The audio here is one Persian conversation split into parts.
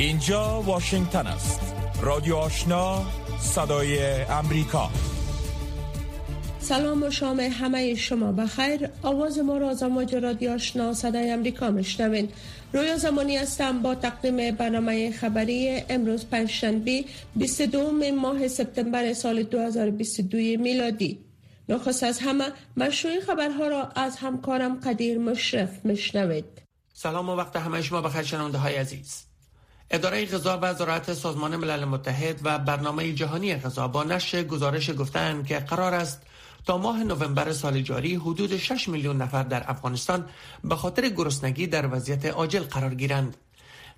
اینجا واشنگتن است. رادیو آشنا صدای امریکا. سلام و شام همه شما بخیر. آواز ما را از امواج رادیو آشنا صدای امریکا مشنوین رویا زمانی هستم با تقدیم برنامه خبری امروز پنجشنبه 22 ماه سپتامبر سال 2022 میلادی. نخست از همه مشروع خبرها را از همکارم قدیر مشرف مشنوید سلام و وقت همه شما بخیر شنونده های عزیز. اداره غذا و زراعت سازمان ملل متحد و برنامه جهانی غذا با نشر گزارش گفتند که قرار است تا ماه نوامبر سال جاری حدود 6 میلیون نفر در افغانستان به خاطر گرسنگی در وضعیت عاجل قرار گیرند.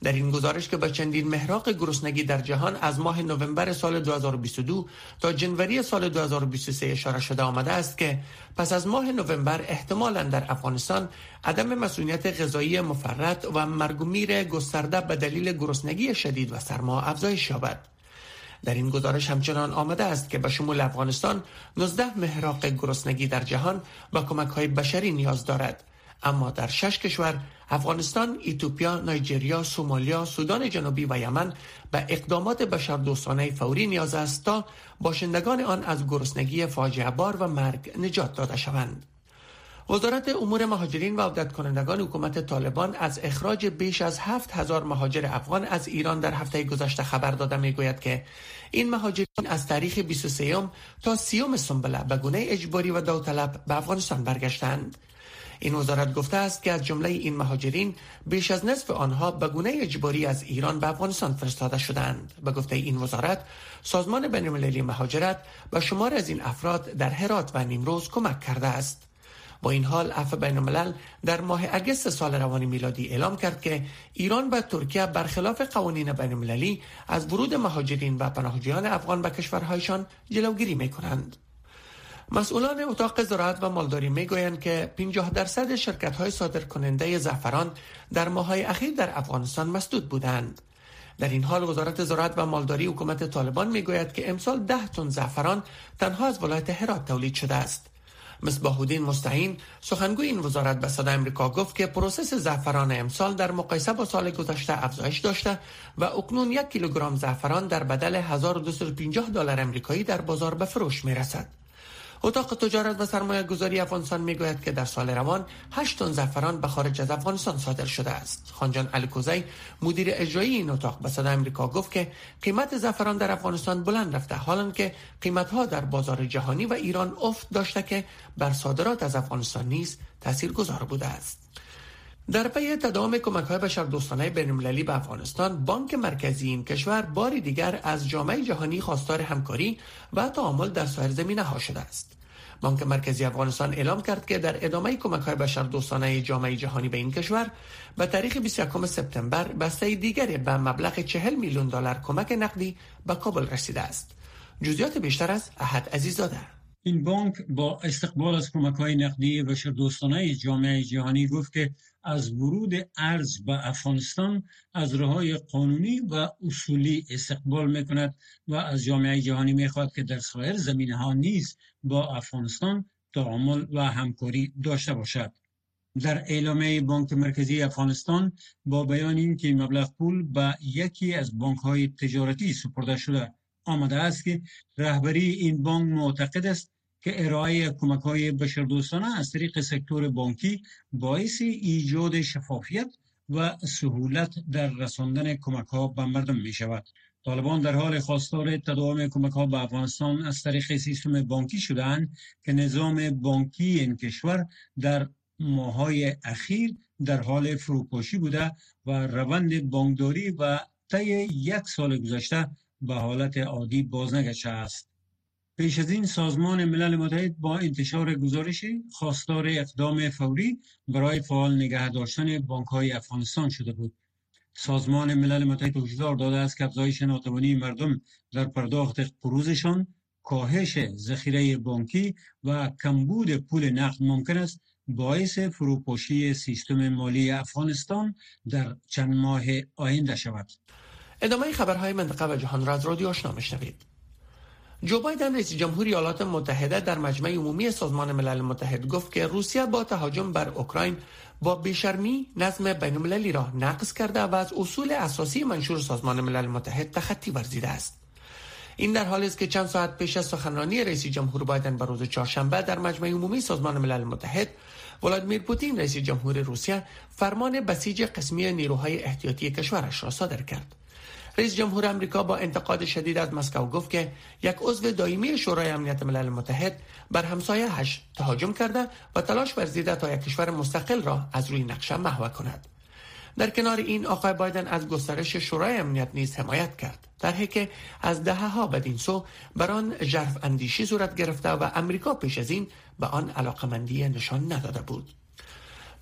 در این گزارش که به چندین محراق گرسنگی در جهان از ماه نوامبر سال 2022 تا جنوری سال 2023 اشاره شده آمده است که پس از ماه نوامبر احتمالا در افغانستان عدم مسئولیت غذایی مفرط و مرگ و گسترده به دلیل گرسنگی شدید و سرما افزایش یابد. در این گزارش همچنان آمده است که به شمول افغانستان 19 محراق گرسنگی در جهان با کمک های بشری نیاز دارد اما در شش کشور افغانستان، ایتوپیا، نایجریا، سومالیا، سودان جنوبی و یمن به اقدامات بشردوستانه فوری نیاز است تا باشندگان آن از گرسنگی فاجعه بار و مرگ نجات داده شوند. وزارت امور مهاجرین و عودت کنندگان حکومت طالبان از اخراج بیش از هفت هزار مهاجر افغان از ایران در هفته گذشته خبر داده می گوید که این مهاجرین از تاریخ 23 تا 30 سنبله به گونه اجباری و داوطلب به افغانستان برگشتند. این وزارت گفته است که از جمله این مهاجرین بیش از نصف آنها به گونه اجباری از ایران به افغانستان فرستاده شدند به گفته این وزارت سازمان بینالمللی مهاجرت به شمار از این افراد در هرات و نیمروز کمک کرده است با این حال عفو بین الملل در ماه اگست سال روان میلادی اعلام کرد که ایران و ترکیه برخلاف قوانین بین المللی از ورود مهاجرین و پناهجویان افغان به کشورهایشان جلوگیری می کنند. مسئولان اتاق زراعت و مالداری می گویند که 50 درصد شرکت های صادر کننده زعفران در ماه اخیر در افغانستان مسدود بودند. در این حال وزارت زراعت و مالداری حکومت طالبان می گوید که امسال 10 تن زعفران تنها از ولایت هرات تولید شده است. مصباح الدین مستعین سخنگوی این وزارت به صدای امریکا گفت که پروسس زعفران امسال در مقایسه با سال گذشته افزایش داشته و اکنون یک کیلوگرم زعفران در بدل 1250 دلار امریکایی در بازار به فروش می رسد. اتاق تجارت و سرمایه گذاری افغانستان می گوید که در سال روان 8 تن زعفران به خارج از افغانستان صادر شده است. خانجان الکوزی مدیر اجرایی این اتاق به صدا امریکا گفت که قیمت زعفران در افغانستان بلند رفته حالا که قیمت ها در بازار جهانی و ایران افت داشته که بر صادرات از افغانستان نیز گذار بوده است. در پی تداوم کمک های بشر دوستانه بین به افغانستان بانک مرکزی این کشور باری دیگر از جامعه جهانی خواستار همکاری و تعامل در سایر ها شده است. بانک مرکزی افغانستان اعلام کرد که در ادامه کمک های بشر دوستانه جامعه جهانی به این کشور به تاریخ 21 سپتامبر بسته دیگری به مبلغ 40 میلیون دلار کمک نقدی به کابل رسیده است. جزئیات بیشتر از احد عزیزاده این بانک با استقبال از کمک های نقدی دوستانه جامعه جهانی گفت که از ورود ارز به افغانستان از راه قانونی و اصولی استقبال می کند و از جامعه جهانی می خواهد که در سایر زمینه ها نیز با افغانستان تعامل و همکاری داشته باشد. در اعلامیه بانک مرکزی افغانستان با بیان اینکه مبلغ پول به یکی از بانک های تجارتی سپرده شده آمده است که رهبری این بانک معتقد است که ارائه کمک های بشردوستانه از طریق سکتور بانکی باعث ایجاد شفافیت و سهولت در رساندن کمک ها به مردم می شود. طالبان در حال خواستار تداوم کمک ها به افغانستان از طریق سیستم بانکی شدند که نظام بانکی این کشور در ماهای اخیر در حال فروپاشی بوده و روند بانکداری و طی یک سال گذشته به حالت عادی بازنگشته است. پیش از این سازمان ملل متحد با انتشار گزارشی خواستار اقدام فوری برای فعال نگه داشتن بانک های افغانستان شده بود. سازمان ملل متحد هشدار داده است که افزایش ناتوانی مردم در پرداخت قروضشان کاهش ذخیره بانکی و کمبود پول نقد ممکن است باعث فروپاشی سیستم مالی افغانستان در چند ماه آینده شود. ادامه خبرهای منطقه و جهان را از رادیو آشنا جو بایدن رئیس جمهور ایالات متحده در مجمع عمومی سازمان ملل متحد گفت که روسیه با تهاجم بر اوکراین با بیشرمی نظم بین المللی را نقض کرده و از اصول اساسی منشور سازمان ملل متحد تخطی ورزیده است. این در حالی است که چند ساعت پیش از سخنرانی رئیس جمهور بایدن بر روز چهارشنبه در مجمع عمومی سازمان ملل متحد ولادیمیر پوتین رئیس جمهور روسیه فرمان بسیج قسمی نیروهای احتیاطی کشورش را صادر کرد. رئیس جمهور امریکا با انتقاد شدید از مسکو گفت که یک عضو دائمی شورای امنیت ملل متحد بر همسایه‌اش تهاجم کرده و تلاش ورزیده تا یک کشور مستقل را از روی نقشه محو کند. در کنار این آقای بایدن از گسترش شورای امنیت نیز حمایت کرد در که از دهه ها بدین سو بر آن ژرف اندیشی صورت گرفته و امریکا پیش از این به آن علاقمندی نشان نداده بود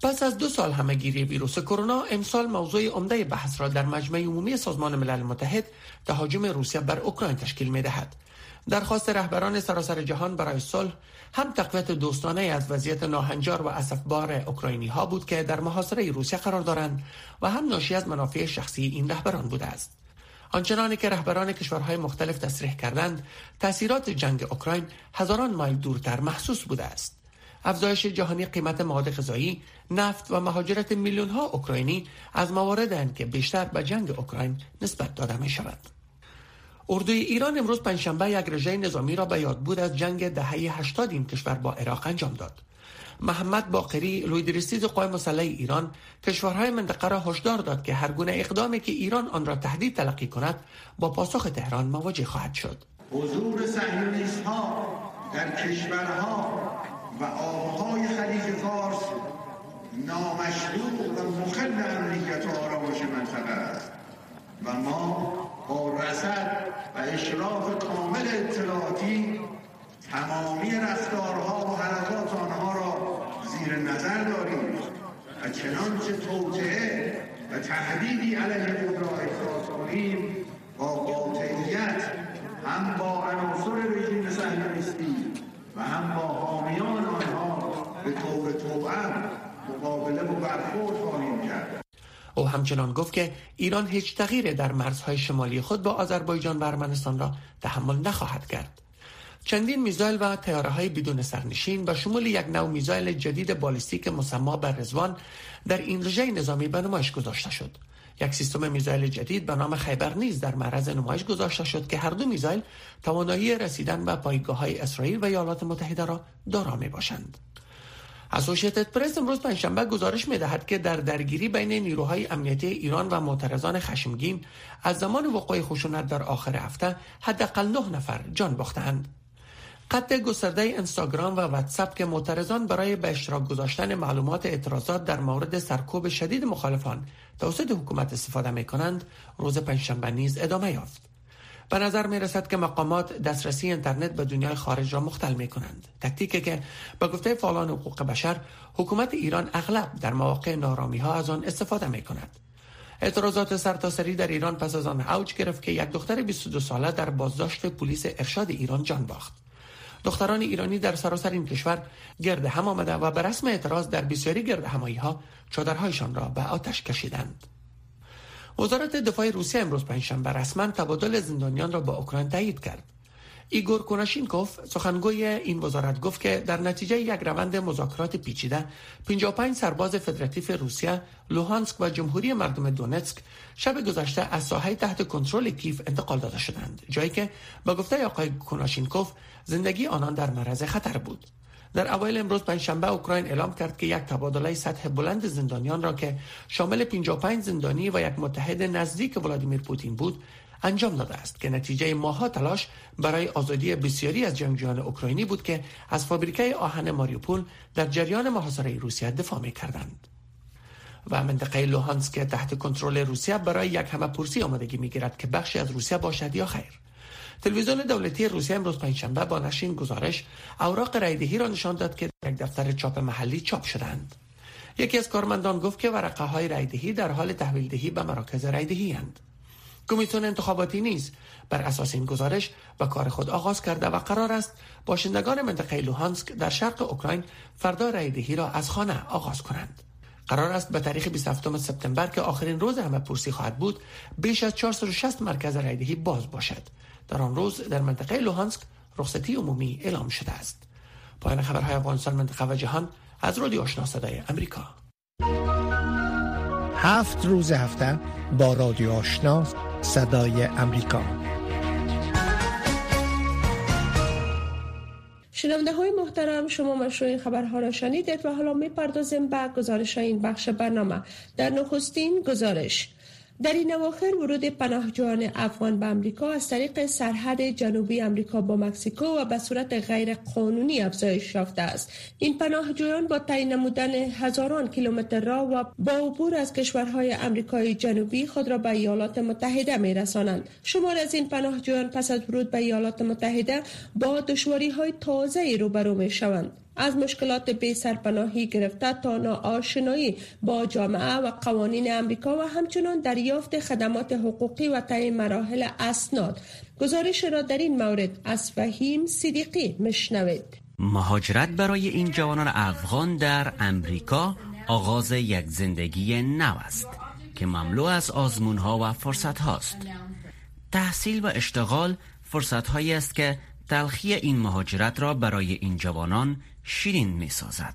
پس از دو سال همهگیری ویروس کرونا امسال موضوع عمده بحث را در مجمع عمومی سازمان ملل متحد تهاجم روسیه بر اوکراین تشکیل می دهد. درخواست رهبران سراسر جهان برای صلح هم تقویت دوستانه از وضعیت ناهنجار و اسفبار اوکراینی ها بود که در محاصره روسیه قرار دارند و هم ناشی از منافع شخصی این رهبران بوده است. آنچنانی که رهبران کشورهای مختلف تصریح کردند تاثیرات جنگ اوکراین هزاران مایل دورتر محسوس بوده است افزایش جهانی قیمت مواد غذایی نفت و مهاجرت میلیون ها اوکراینی از مواردند که بیشتر به جنگ اوکراین نسبت داده می شود اردوی ایران امروز پنجشنبه یک رژه نظامی را به یاد بود از جنگ دهه 80 این کشور با عراق انجام داد. محمد باقری لویدرستیز قوای مسلح ایران کشورهای منطقه را هشدار داد که هر گونه اقدامی که ایران آن را تهدید تلقی کند با پاسخ تهران مواجه خواهد شد. حضور صهیونیست ها در کشورها و آبهای خلیج فارس نامشروع و مخل امنیت و آرامش منطقه است. و ما با رسد و اشراف کامل اطلاعاتی تمامی رفتارها و حرکات آنها را زیر نظر داریم و چنانچه توطعه و تهدیدی علیه خود را احساس کنیم با قاطعیت هم با عناصر رژیم صهیونیستی با حامیان آنها به طور توأم مقابله و برخورد خواهیم کرد. او همچنان گفت که ایران هیچ تغییر در مرزهای شمالی خود با آذربایجان و ارمنستان را تحمل نخواهد کرد. چندین میزایل و تیاره های بدون سرنشین و شمول یک نوع میزایل جدید بالستیک مسما بر رزوان در این رژه نظامی به نمایش گذاشته شد. یک سیستم میزایل جدید به نام خیبر نیز در معرض نمایش گذاشته شد که هر دو میزایل توانایی رسیدن به پایگاه های اسرائیل و ایالات متحده را دارا می باشند. اسوسییتد پرس امروز پنجشنبه گزارش می دهد که در درگیری بین نیروهای امنیتی ایران و معترضان خشمگین از زمان وقوع خشونت در آخر هفته حداقل نه نفر جان باختند. قطع گسترده اینستاگرام و واتساپ که معترضان برای به اشتراک گذاشتن معلومات اعتراضات در مورد سرکوب شدید مخالفان توسط حکومت استفاده می کنند روز پنجشنبه نیز ادامه یافت. به نظر می رسد که مقامات دسترسی اینترنت به دنیای خارج را مختل می کنند تکتیکی که به گفته فعالان حقوق بشر حکومت ایران اغلب در مواقع نارامی ها از آن استفاده می کند اعتراضات سرتاسری در ایران پس از آن اوج گرفت که یک دختر 22 ساله در بازداشت پلیس ارشاد ایران جان باخت. دختران ایرانی در سراسر این کشور گرد هم آمده و به رسم اعتراض در بسیاری گرد همایی ها چادرهایشان را به آتش کشیدند. وزارت دفاع روسیه امروز پنجشنبه رسما تبادل زندانیان را با اوکراین تایید کرد. ایگور کوناشینکوف سخنگوی این وزارت گفت که در نتیجه یک روند مذاکرات پیچیده 55 سرباز فدراتیو روسیه لوهانسک و جمهوری مردم دونتسک شب گذشته از ساحه تحت کنترل کیف انتقال داده شدند جایی که با گفته آقای کوناشینکوف زندگی آنان در معرض خطر بود. در اوایل امروز پنجشنبه اوکراین اعلام کرد که یک تبادله سطح بلند زندانیان را که شامل 55 زندانی و یک متحد نزدیک ولادیمیر پوتین بود انجام داده است که نتیجه ماها تلاش برای آزادی بسیاری از جنگجویان اوکراینی بود که از فابریکه آهن ماریوپول در جریان محاصره روسیه دفاع می کردند. و منطقه لوهانسک تحت کنترل روسیه برای یک همه پرسی آمادگی می گیرد که بخشی از روسیه باشد یا خیر. تلویزیون دولتی روسیه امروز پنجشنبه با نشین گزارش اوراق رایدهی را نشان داد که در یک دفتر چاپ محلی چاپ شدند. یکی از کارمندان گفت که ورقه های رایدهی در حال تحویل دهی به مراکز رایدهی هند. کمیسیون انتخاباتی نیز بر اساس این گزارش به کار خود آغاز کرده و قرار است باشندگان منطقه لوهانسک در شرق اوکراین فردا رایدهی را از خانه آغاز کنند. قرار است به تاریخ 27 سپتامبر که آخرین روز همه پرسی خواهد بود بیش از 460 مرکز رایدهی باز باشد. در آن روز در منطقه لوهانسک رخصتی عمومی اعلام شده است. پایان خبرهای افغانستان منطقه و جهان از رادیو آشنا صدای امریکا. هفت روز هفته با رادیو آشنا صدای امریکا. شنونده های محترم شما مشروع خبرها را شنیدید و حالا می پردازیم به گزارش این بخش برنامه. در نخستین گزارش در این اواخر ورود پناهجویان افغان به امریکا از طریق سرحد جنوبی امریکا با مکسیکو و به صورت غیر قانونی افزایش یافته است. این پناهجویان با تعیین نمودن هزاران کیلومتر راه و با عبور از کشورهای امریکای جنوبی خود را به ایالات متحده می رسانند شمار از این پناهجویان پس از ورود به ایالات متحده با دشواری های تازه روبرو می شوند از مشکلات بی سرپناهی گرفته تا ناآشنایی با جامعه و قوانین امریکا و همچنان دریافت خدمات حقوقی و طی مراحل اسناد. گزارش را در این مورد از فهیم صدیقی مشنوید مهاجرت برای این جوانان افغان در امریکا آغاز یک زندگی نو است که مملو از آزمون ها و فرصت هاست تحصیل و اشتغال فرصت هایی است که تلخی این مهاجرت را برای این جوانان شیرین می سازد.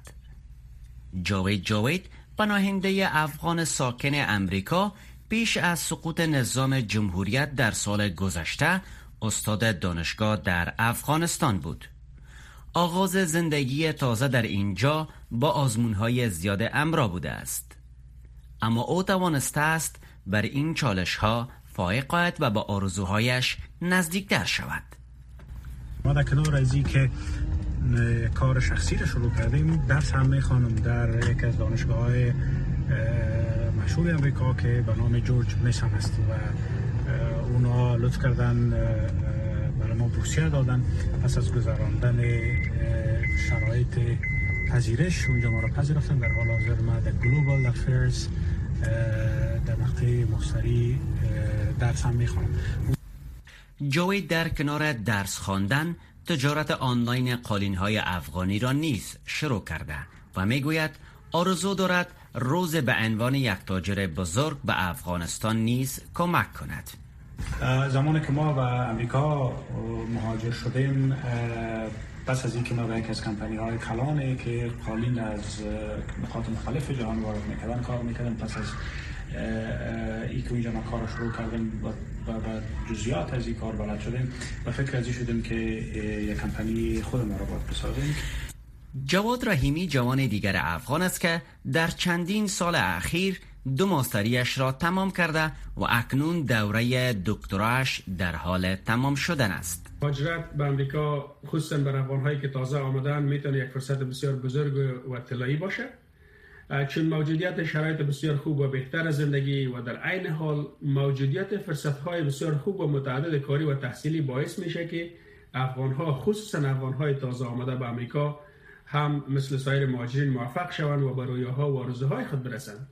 جاوید جاوید پناهنده افغان ساکن امریکا پیش از سقوط نظام جمهوریت در سال گذشته استاد دانشگاه در افغانستان بود. آغاز زندگی تازه در اینجا با آزمونهای زیاد امرا بوده است. اما او توانسته است بر این چالش ها فائق و با آرزوهایش نزدیکتر شود. ما در کنار ازی که کار شخصی رو شروع کردیم. درس هم می‌خوانم در یک از دانشگاه های مشهور امریکا که به نام جورج میسن هست و اونا لطف کردن برای ما بورسیه دادن پس از گذراندن شرایط پذیرش. اونجا ما رو پذیرفتن. در حال حاضر ما در گلوبال افیرز در مقطع مستری درس هم می‌خوانم جوی در کنار درس خواندن تجارت آنلاین قالین های افغانی را نیز شروع کرده و می‌گوید آرزو دارد روز به عنوان یک تاجر بزرگ به افغانستان نیز کمک کند. زمانی که ما به امریکا مهاجر شدیم پس از اینکه ما به یک از کمپانی های کلانه که قالین از نقاط مختلف جهان وارد می‌کردن کار می‌کردن پس از ای که اینجا ما کار شروع کردیم و و جزیات از این کار بلد شدیم و فکر ازی شدیم که یک کمپانی خود ما را باید بسازیم. جواد رحیمی جوان دیگر افغان است که در چندین سال اخیر دو ماستریش را تمام کرده و اکنون دوره دکتراش در حال تمام شدن است. مهاجرت به امریکا خصوصا بر افغانهایی که تازه آمدن می‌تونه یک فرصت بسیار بزرگ و طلایی باشه. چون موجودیت شرایط بسیار خوب و بهتر زندگی و در عین حال موجودیت فرصت های بسیار خوب و متعدد کاری و تحصیلی باعث میشه که افغان ها خصوصا افغان های تازه آمده به امریکا هم مثل سایر مهاجرین موفق شوند و به رویاها و آرزوهای خود برسند.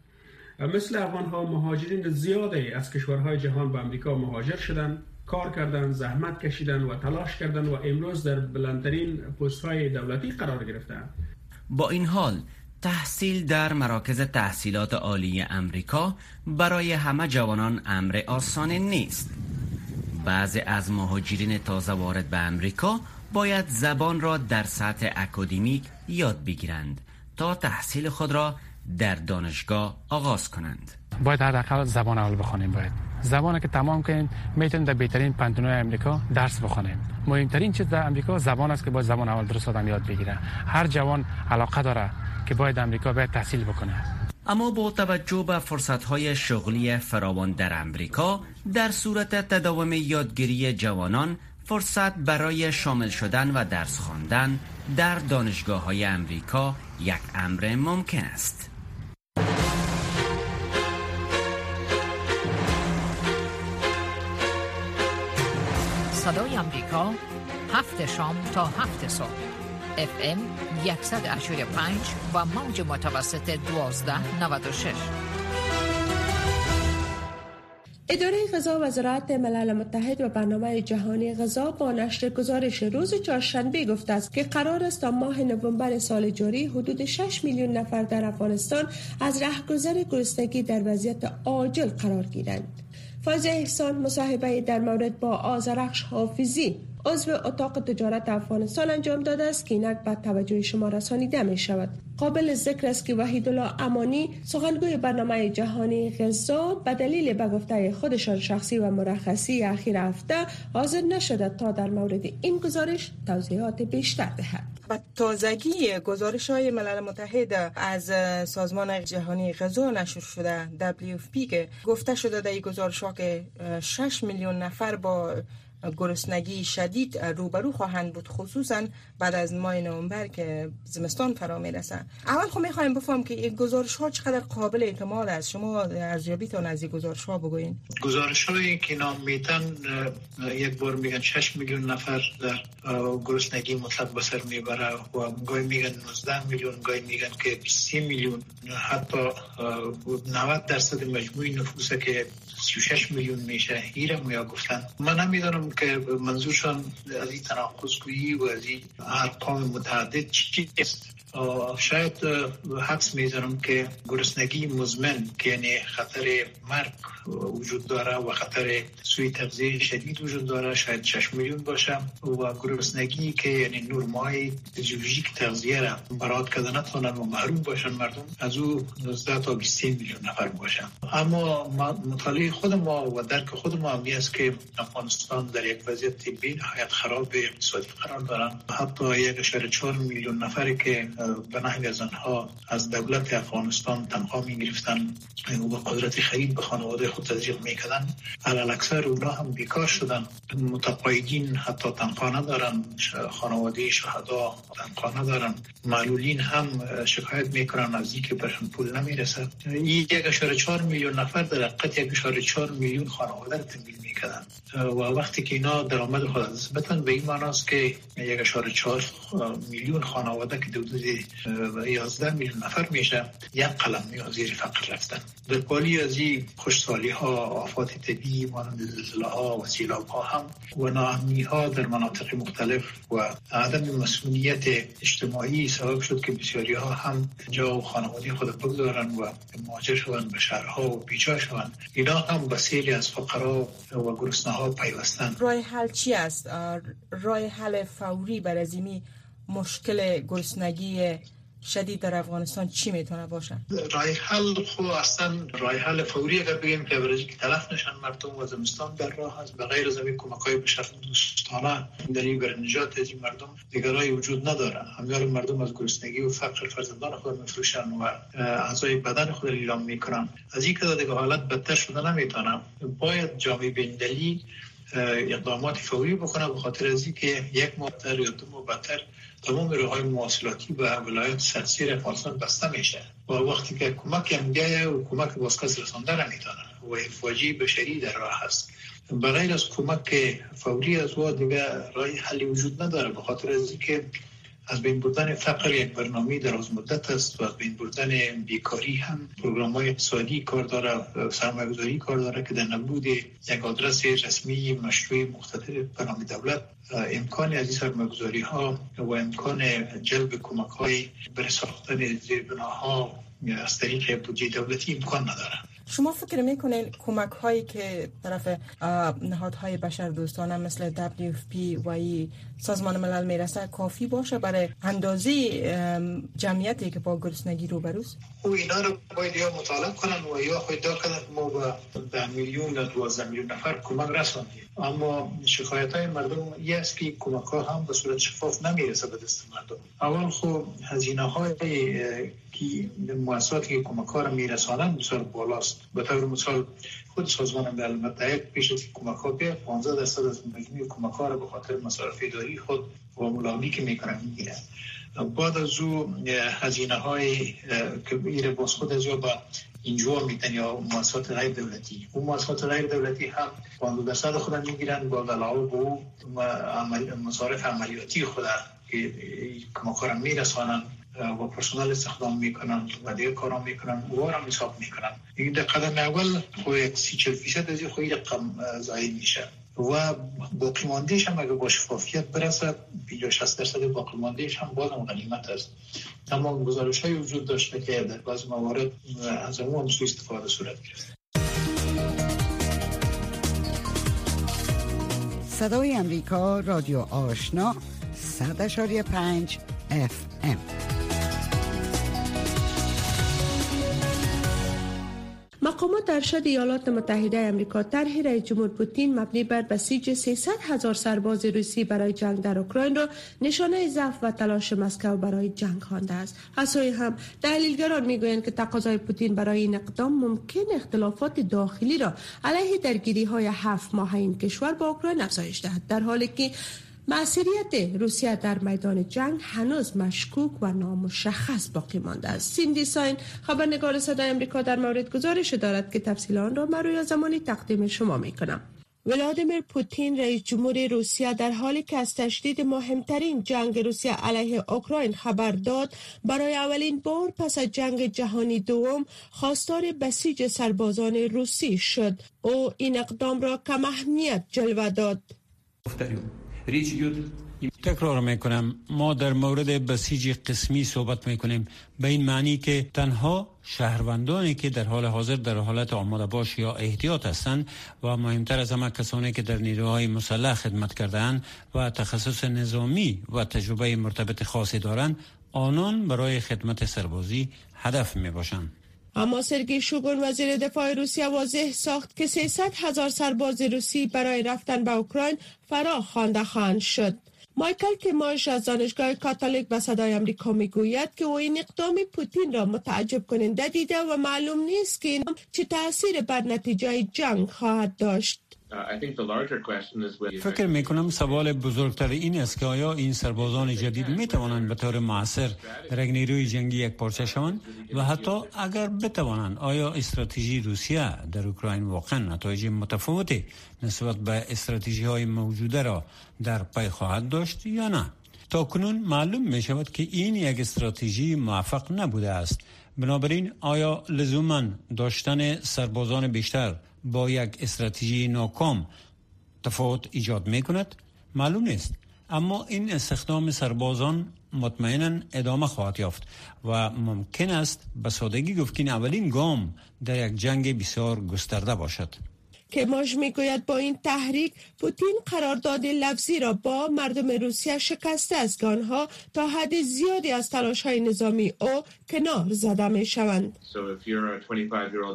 مثل افغان ها مهاجرین زیاده از کشورهای جهان به امریکا مهاجر شدند کار کردن زحمت کشیدن و تلاش کردن و امروز در بلندترین پست های دولتی قرار گرفتند. با این حال تحصیل در مراکز تحصیلات عالی امریکا برای همه جوانان امر آسان نیست. بعضی از مهاجرین تازه وارد به امریکا باید زبان را در سطح اکادمیک یاد بگیرند تا تحصیل خود را در دانشگاه آغاز کنند. باید حداقل زبان اول بخونیم باید. زبانی که تمام کنید می‌تونید در بهترین پنتونای امریکا درس بخونیم. مهمترین چیز در امریکا زبان است که باید زبان اول درست آدم یاد بگیره. هر جوان علاقه داره که باید امریکا باید تحصیل بکنه. اما با توجه به فرصتهای شغلی فراوان در امریکا در صورت تداوم یادگیری جوانان فرصت برای شامل شدن و درس خواندن در دانشگاه های امریکا یک امر ممکن است. صدای امریکا هفت شام تا هفت صبح FM 185 و موج متوسط 1296 اداره غذا وزارت ملل متحد و برنامه جهانی غذا با نشر گزارش روز چهارشنبه گفته است که قرار است تا ماه نوامبر سال جاری حدود 6 میلیون نفر در افغانستان از رهگذر گرسنگی در وضعیت عاجل قرار گیرند. فاز احسان مصاحبه در مورد با آزرخش حافظی عضو اتاق تجارت افغانستان انجام داده است که اینک به توجه شما رسانیده می شود. قابل ذکر است که وحید الله امانی سخنگوی برنامه جهانی غذا به دلیل به گفته خودشان شخصی و مرخصی اخیر هفته حاضر نشده تا در مورد این گزارش توضیحات بیشتر دهد. و تازگی گزارش های ملل متحد از سازمان جهانی غذا نشر شده WFP که گفته شده در این گزارش ها که 6 میلیون نفر با گرسنگی شدید روبرو خواهند بود خصوصا بعد از ماه نوامبر که زمستان فرا می‌رسه اول خب می‌خوایم بفهم که این گزارش ها چقدر قابل اعتماد است؟ شما ارزیابیتون از این گزارش ها بگوین گزارش هایی که نام میتن یک بار میگن 6 میلیون نفر در گرسنگی مطلق بسر می‌بره و گاهی میگن 19 میلیون گاهی میگن که 30 میلیون. حتی 90 درصد مجموعی نفوسه که 36 میلیون میشه. ایرم یا گفتن. من نمی‌دانم که منظورشان از این تناقض و از این ارقام متعدد چیست؟ شاید حدس می‌زنم که گرسنگی مزمن که یعنی خطر مرگ وجود داره و خطر سوی تغذیه شدید وجود داره شاید 6 میلیون باشه و گرسنگی که یعنی نورمای فیزیولوژیک تغذیه را برات کرده نتونن و محروم باشن مردم از او 19 تا 20 میلیون نفر باشن اما مطالعه خود ما و درک خود ما همی است که افغانستان در یک وضعیت بین نهایت خراب اقتصادی قرار دارن. حتی یک چهار میلیون نفری که به نحوی از آنها از دولت افغانستان تنخواه می گرفتن و قدرت خرید به خانواده خود تزریق می‌کردن. علال اکثر اونا هم بیکار شدن. متقاعدین حتی تنخواه ندارن. خانواده شهدا تنخواه ندارن. معلولین هم شکایت می‌کنن از اینکه برشون پول نمی‌رسه. این یک چهار میلیون نفر در حقیقت یک چهار میلیون خانواده رو تمویل می‌کردن. و وقتی که اینا درآمد خود بتن به این معناست که یک اشاره چهار میلیون خانواده که حدود 11 میلیون نفر میشه یک قلم می زیر فقر رفتن. در پالی از این خوشسالی ها آفات طبیعی مانند زلزله ها و سیلاب ها هم و ناامنی ها در مناطق مختلف و عدم مسئولیت اجتماعی سبب شد که بسیاری ها هم جا و خانواده خود بگذارن و مهاجر شوند به شهرها و بیجا شوند. اینا هم بسیاری از فقرا و گرسنه ها پیوستن. رای حل چی است؟ رای حل فوری بر مشکل گرسنگی شدید در افغانستان چی می‌تونه باشه؟ رای حل خو اصلا رای حل فوری اگر بگیم که برای که تلف نشن مردم و زمستان در راه هست به غیر از این کمک های شکل دوستانه. در این بر نجات از این مردم دیگرای وجود نداره. همیار مردم از گرسنگی و فقر فرزندان خود میفروشن و اعضای بدن خود اعلام می‌کنن. از این که دیگه حالت بدتر شده نمی‌تونه باید جامعه بین اقدامات فوری بکنه به خاطر از که یک ماه یا دو ماه تمام های مواصلاتی و ولایت سرسیر افغانستان بسته میشه و وقتی که کمک هم و کمک بازکس رسانده نمی‌تونه و فاجی بشری در راه هست بغیر از کمک فوری از و دیگه رای حلی وجود نداره به خاطر از اینکه از بین بردن فقر یک برنامه در از مدت است و از بین بردن بیکاری هم پروگرام های اقتصادی کار داره سرمایه‌گذاری کار داره که در نبود یک آدرس رسمی مشروع مختلف برنامه دولت امکان از این سرمایه‌گذاری ها و امکان جلب کمک های برای ساختن زیربناها از طریق بودجه دولتی امکان نداره شما فکر می‌کنین کمک هایی که طرف نهادهای بشر دوستانه مثل WFP و ای سازمان ملل می‌رسه کافی باشه برای اندازه جمعیتی که با گرسنگی رو بروز؟ او اینا رو باید یا مطالعه کنن و یا خود کنن. ما با ده میلیون یا دوازده میلیون نفر کمک رساندیم. اما شکایت های مردم یه است که کمک ها هم به صورت شفاف نمی‌رسه به دست مردم. اول خب هزینه های که مؤسساتی که کمک ها رو میرسانن بسیار بالاست. به طور مثال خود سازمان ملل متحد پیش از کمک ها به 15 درصد از مجموع کمک ها رو به خاطر مصارف اداری خود و ملاقی که می‌کنن می‌گیرن بعد از او هزینه های که ایره باز خود از با اینجا میتن یا مؤسسات غیر دولتی. اون مؤسسات غیر دولتی هم 15 درصد خود می‌گیرن با علاوه به مصارف عملیاتی خود که کمک ها میرسانن و پرسنل استخدام می‌کنن و دیگه کارا می‌کنن او را حساب می‌کنن. این در قدم اول خو یک سی چل فیصد از خو رقم زایی میشه. و باقی ماندهش هم اگه با شفافیت برسه 50 60 درصد باقی ماندهش هم بازم غنیمت است. اما گزارش های وجود داشته که در بعض موارد از اون سو استفاده صورت گرفت. صدای امریکا رادیو آشنا 100.5 FM ارشد ایالات متحده امریکا طرح رئیس جمهور پوتین مبنی بر بسیج 300 هزار سرباز روسی برای جنگ در اوکراین را نشانه ضعف و تلاش مسکو برای جنگ خوانده است. از هم تحلیلگران می‌گویند که تقاضای پوتین برای این اقدام ممکن اختلافات داخلی را علیه درگیری های هفت ماه این کشور با اوکراین افزایش دهد در حالی که معصریت روسیه در میدان جنگ هنوز مشکوک و نامشخص باقی مانده است. سیندی ساین خبرنگار صدای امریکا در مورد گزارش دارد که تفصیل آن را من زمانی تقدیم شما می کنم ولادیمیر پوتین رئیس جمهور روسیه در حالی که از تشدید مهمترین جنگ روسیه علیه اوکراین خبر داد برای اولین بار پس از جنگ جهانی دوم خواستار بسیج سربازان روسی شد. او این اقدام را کم اهمیت جلوه داد. تکرار می‌کنم. ما در مورد بسیج قسمی صحبت می‌کنیم. به این معنی که تنها شهروندانی که در حال حاضر در حالت آماده باش یا احتیاط هستند و مهمتر از همه کسانی که در نیروهای مسلح خدمت کردهاند و تخصص نظامی و تجربه مرتبط خاصی دارند آنان برای خدمت سربازی هدف می باشند. اما سرگی شوگون وزیر دفاع روسیه واضح ساخت که 300 هزار سرباز روسی برای رفتن به اوکراین فرا خوانده خواهند شد. مایکل کماش از دانشگاه کاتولیک به صدای امریکا می‌گوید که او این اقدام پوتین را متعجب کننده دیده و معلوم نیست که این چه تاثیر بر نتیجه جنگ خواهد داشت. فکر می کنم سوال بزرگتر این است که آیا این سربازان جدید می توانند به طور معصر در یک نیروی جنگی یک پارچه شوند؟ و حتی اگر بتوانند آیا استراتژی روسیه در اوکراین واقعا نتایج متفاوتی نسبت به استراتژی های موجوده را در پی خواهد داشت یا نه؟ تا کنون معلوم می شود که این یک استراتژی موفق نبوده است. بنابراین آیا لزوما داشتن سربازان بیشتر با یک استراتژی ناکام تفاوت ایجاد می کند معلوم نیست. اما این استخدام سربازان مطمئنا ادامه خواهد یافت و ممکن است به سادگی گفت که اولین گام در یک جنگ بسیار گسترده باشد. که ماش می‌گوید با این تحریک پوتین قرارداد لفظی را با مردم روسیه شکسته است آنها تا حد زیادی از تلاش های نظامی او کنار زده می شوند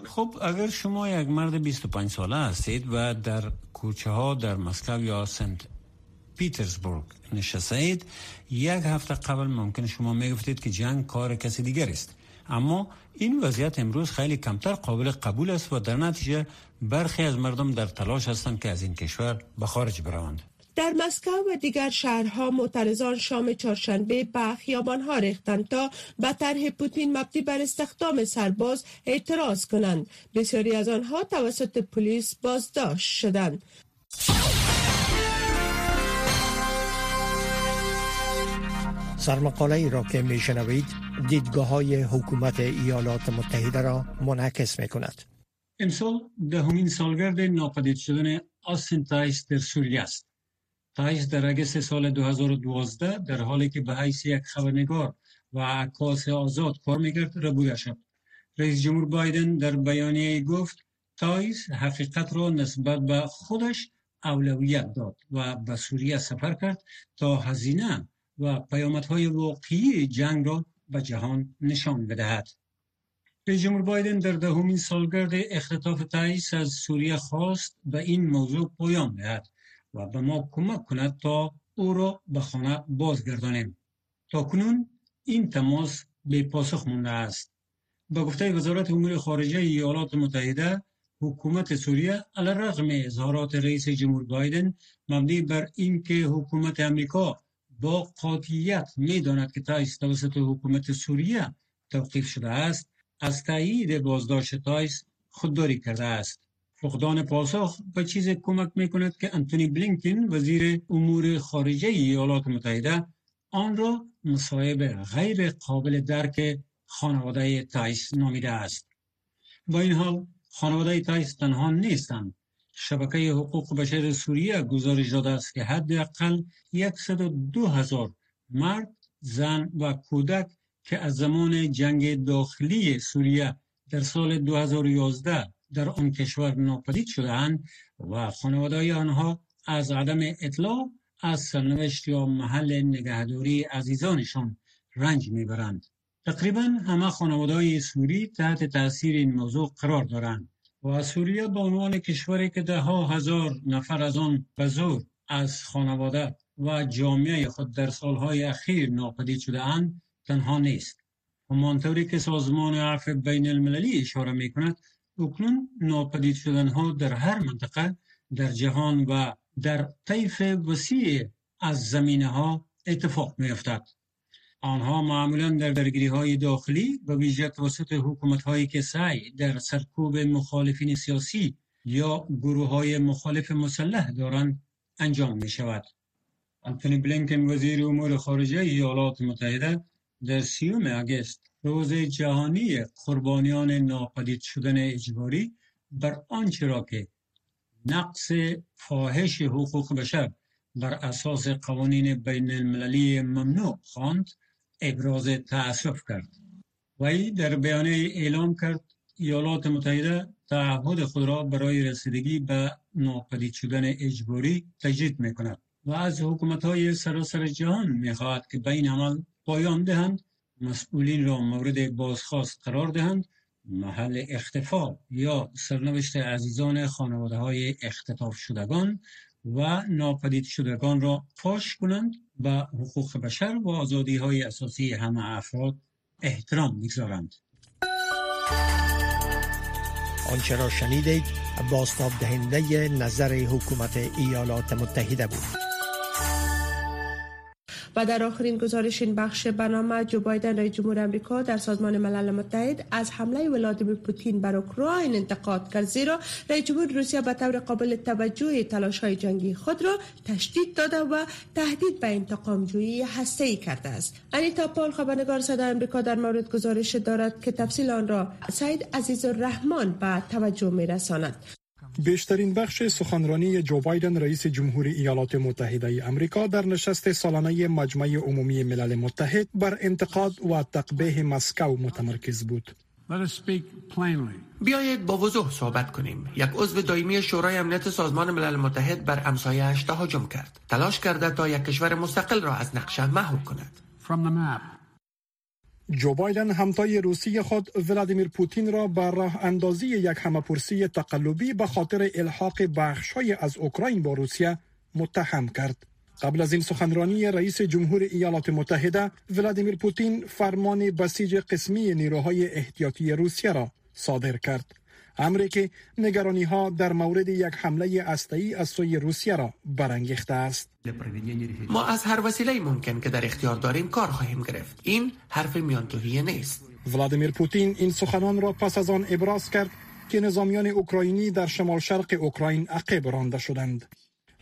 خب اگر شما یک مرد 25 ساله هستید و در کوچه ها در مسکو یا سنت پیترزبورگ نشستید یک هفته قبل ممکن شما می‌گفتید که جنگ کار کسی دیگر است. اما این وضعیت امروز خیلی کمتر قابل قبول است و در نتیجه برخی از مردم در تلاش هستند که از این کشور به خارج بروند. در مسکو و دیگر شهرها معترضان شام چهارشنبه به خیابانها ریختند تا به طرح پوتین مبنی بر استخدام سرباز اعتراض کنند. بسیاری از آنها توسط پلیس بازداشت شدند. سرمقاله ای را که می شنوید دیدگاه های حکومت ایالات متحده را منعکس می کند. امسال دهمین سالگرد ناپدید شدن آستین تایس در سوریه است. تایس در اگست سال 2012 در حالی که به حیث یک خبرنگار و عکاس آزاد کار می‌کرد ربوده شد. رئیس جمهور بایدن در بیانیه گفت تایس حقیقت را نسبت به خودش اولویت داد و به سوریه سفر کرد تا هزینه و پیامدهای واقعی جنگ را به جهان نشان بدهد. رئیس جمهور بایدن در دهمین سالگرد اختطاف تایس از سوریه خواست به این موضوع پایان دهد و به ما کمک کند تا او را به خانه بازگردانیم. تا کنون این تماس بی‌پاسخ مانده است. به گفته وزارت امور خارجه ایالات متحده حکومت سوریه علیرغم اظهارات رئیس جمهور بایدن مبنی بر اینکه حکومت امریکا با قاطعیت می‌داند که تایس توسط حکومت سوریه توقیف شده است از تایید بازداشت تایس خودداری کرده است. فقدان پاسخ به چیزی کمک می کند که انتونی بلینکن وزیر امور خارجه ایالات متحده آن را مصایب غیر قابل درک خانواده تایس نامیده است. با این حال خانواده تایس تنها نیستند. شبکه حقوق بشر سوریه گزارش داده است که حداقل 102 هزار مرد، زن و کودک که از زمان جنگ داخلی سوریه در سال 2011 در آن کشور ناپدید شدهاند و خانواده آنها از عدم اطلاع از سرنوشت یا محل نگهداری عزیزانشان رنج می‌برند. تقریبا همه خانواده سوری تحت تاثیر این موضوع قرار دارند و سوریه به عنوان کشوری که ده ها هزار نفر از آن بزرگ از خانواده و جامعه خود در سالهای اخیر ناپدید شده اند تنها نیست. همانطوری که سازمان عفو بین المللی اشاره می کند اکنون ناپدید شدن ها در هر منطقه در جهان و در طیف وسیع از زمینه ها اتفاق می افتد. آنها معمولا در درگیری های داخلی و ویژه توسط حکومت هایی که سعی در سرکوب مخالفین سیاسی یا گروه های مخالف مسلح دارند انجام می شود. انتونی بلینکن وزیر امور خارجه ایالات متحده در سیوم اگست روز جهانی قربانیان ناپدید شدن اجباری بر آنچه را که نقص فاحش حقوق بشر بر اساس قوانین بین المللی ممنوع خواند ابراز تأسف کرد وی در بیانیه اعلام کرد ایالات متحده تعهد خود را برای رسیدگی به ناپدید شدن اجباری تجدید می کند و از حکومت های سراسر جهان می خواهد که به این عمل پایان دهند مسئولین را مورد بازخواست قرار دهند محل اختفا یا سرنوشت عزیزان خانواده های اختطاف شدگان و ناپدید شدگان را فاش کنند و حقوق بشر و آزادی های اساسی همه افراد احترام بگذارند آنچه را شنیدید باستاب دهنده نظر حکومت ایالات متحده بود. و در آخرین گزارش این بخش برنامه جو بایدن رئیس جمهور امریکا در سازمان ملل متحد از حمله ولادیمیر پوتین بر اوکراین انتقاد کرد زیرا رئیس جمهور روسیه به طور قابل توجه تلاش های جنگی خود را تشدید داده و تهدید به انتقام جویی هسته ای کرده است. انیتا پال خبرنگار صدای امریکا در مورد گزارش دارد که تفصیل آن را سعید عزیز الرحمن به توجه می رساند بیشترین بخش سخنرانی جو بایدن رئیس جمهور ایالات متحده امریکا در نشست سالانه مجمع عمومی ملل متحد بر انتقاد و تقبیه مسکو متمرکز بود. بیایید با وضوح صحبت کنیم. یک عضو دائمی شورای امنیت سازمان ملل متحد بر امسایهاش تهاجم کرد. تلاش کرده تا یک کشور مستقل را از نقشه محو کند. جو بایدن همتای روسی خود ولادیمیر پوتین را بر راه اندازی یک همپرسی تقلبی به خاطر الحاق بخشهای از اوکراین با روسیه متهم کرد. قبل از این سخنرانی رئیس جمهور ایالات متحده ولادیمیر پوتین فرمان بسیج قسمی نیروهای احتیاطی روسیه را صادر کرد. امری که نگرانی ها در مورد یک حمله استایی از سوی روسیه را برانگیخته است. ما از هر وسیله ممکن که در اختیار داریم کار خواهیم گرفت. این حرف میانتوهی نیست. ولادیمیر پوتین این سخنان را پس از آن ابراز کرد که نظامیان اوکراینی در شمال شرق اوکراین عقب رانده شدند.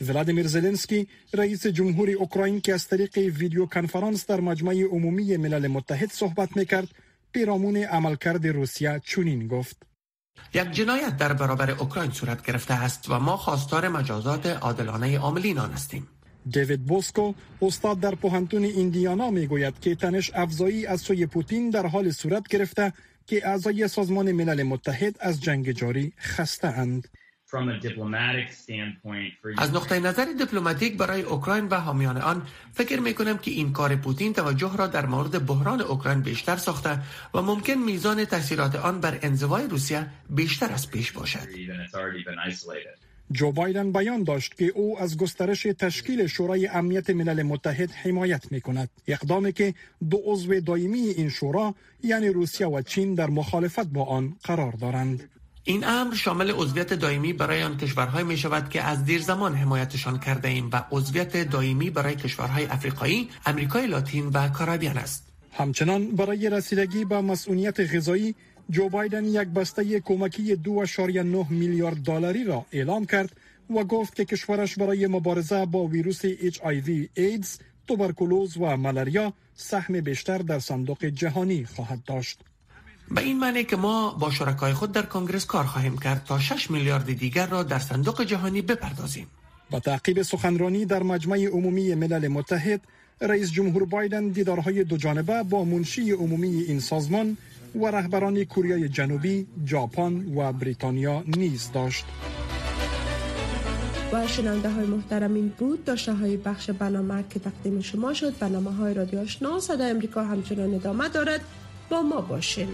ولادیمیر زلنسکی رئیس جمهور اوکراین که از طریق ویدیو کنفرانس در مجمع عمومی ملل متحد صحبت می‌کرد پیرامون عملکرد روسیه چنین گفت. یک جنایت در برابر اوکراین صورت گرفته است و ما خواستار مجازات عادلانه عاملین آن هستیم دیوید بوسکو استاد در پوهنتون ایندیانا می‌گوید که تنش افزایی از سوی پوتین در حال صورت گرفته که اعضای سازمان ملل متحد از جنگ جاری خسته اند. از نقطه نظر دیپلماتیک برای اوکراین و حامیان آن فکر می کنم که این کار پوتین توجه را در مورد بحران اوکراین بیشتر ساخته و ممکن میزان تاثیرات آن بر انزوای روسیه بیشتر از پیش باشد. جو بایدن بیان داشت که او از گسترش تشکیل شورای امنیت ملل متحد حمایت می کند اقدامی که دو عضو دائمی این شورا یعنی روسیه و چین در مخالفت با آن قرار دارند. این امر شامل عضویت دائمی برای آن کشورهای می شود که از دیر زمان حمایتشان کرده ایم و عضویت دائمی برای کشورهای افریقایی، امریکای لاتین و کارابیان است. همچنان برای رسیدگی به مسئولیت غذایی جو بایدن یک بسته کمکی 2.9 میلیارد دلاری را اعلام کرد و گفت که کشورش برای مبارزه با ویروس HIV ایدز، توبرکولوز و ملاریا سهم بیشتر در صندوق جهانی خواهد داشت. به این معنی که ما با شرکای خود در کنگرس کار خواهیم کرد تا 6 میلیارد دیگر را در صندوق جهانی بپردازیم. با تعقیب سخنرانی در مجمع عمومی ملل متحد، رئیس جمهور بایدن دیدارهای دو جانبه با منشی عمومی این سازمان و رهبران کره جنوبی، ژاپن و بریتانیا نیز داشت. و شنونده های محترم این بود داشته های بخش برنامه که تقدیم شما شد برنامه های رادیو آشنا صدای امریکا همچنان ادامه دارد با ما باشین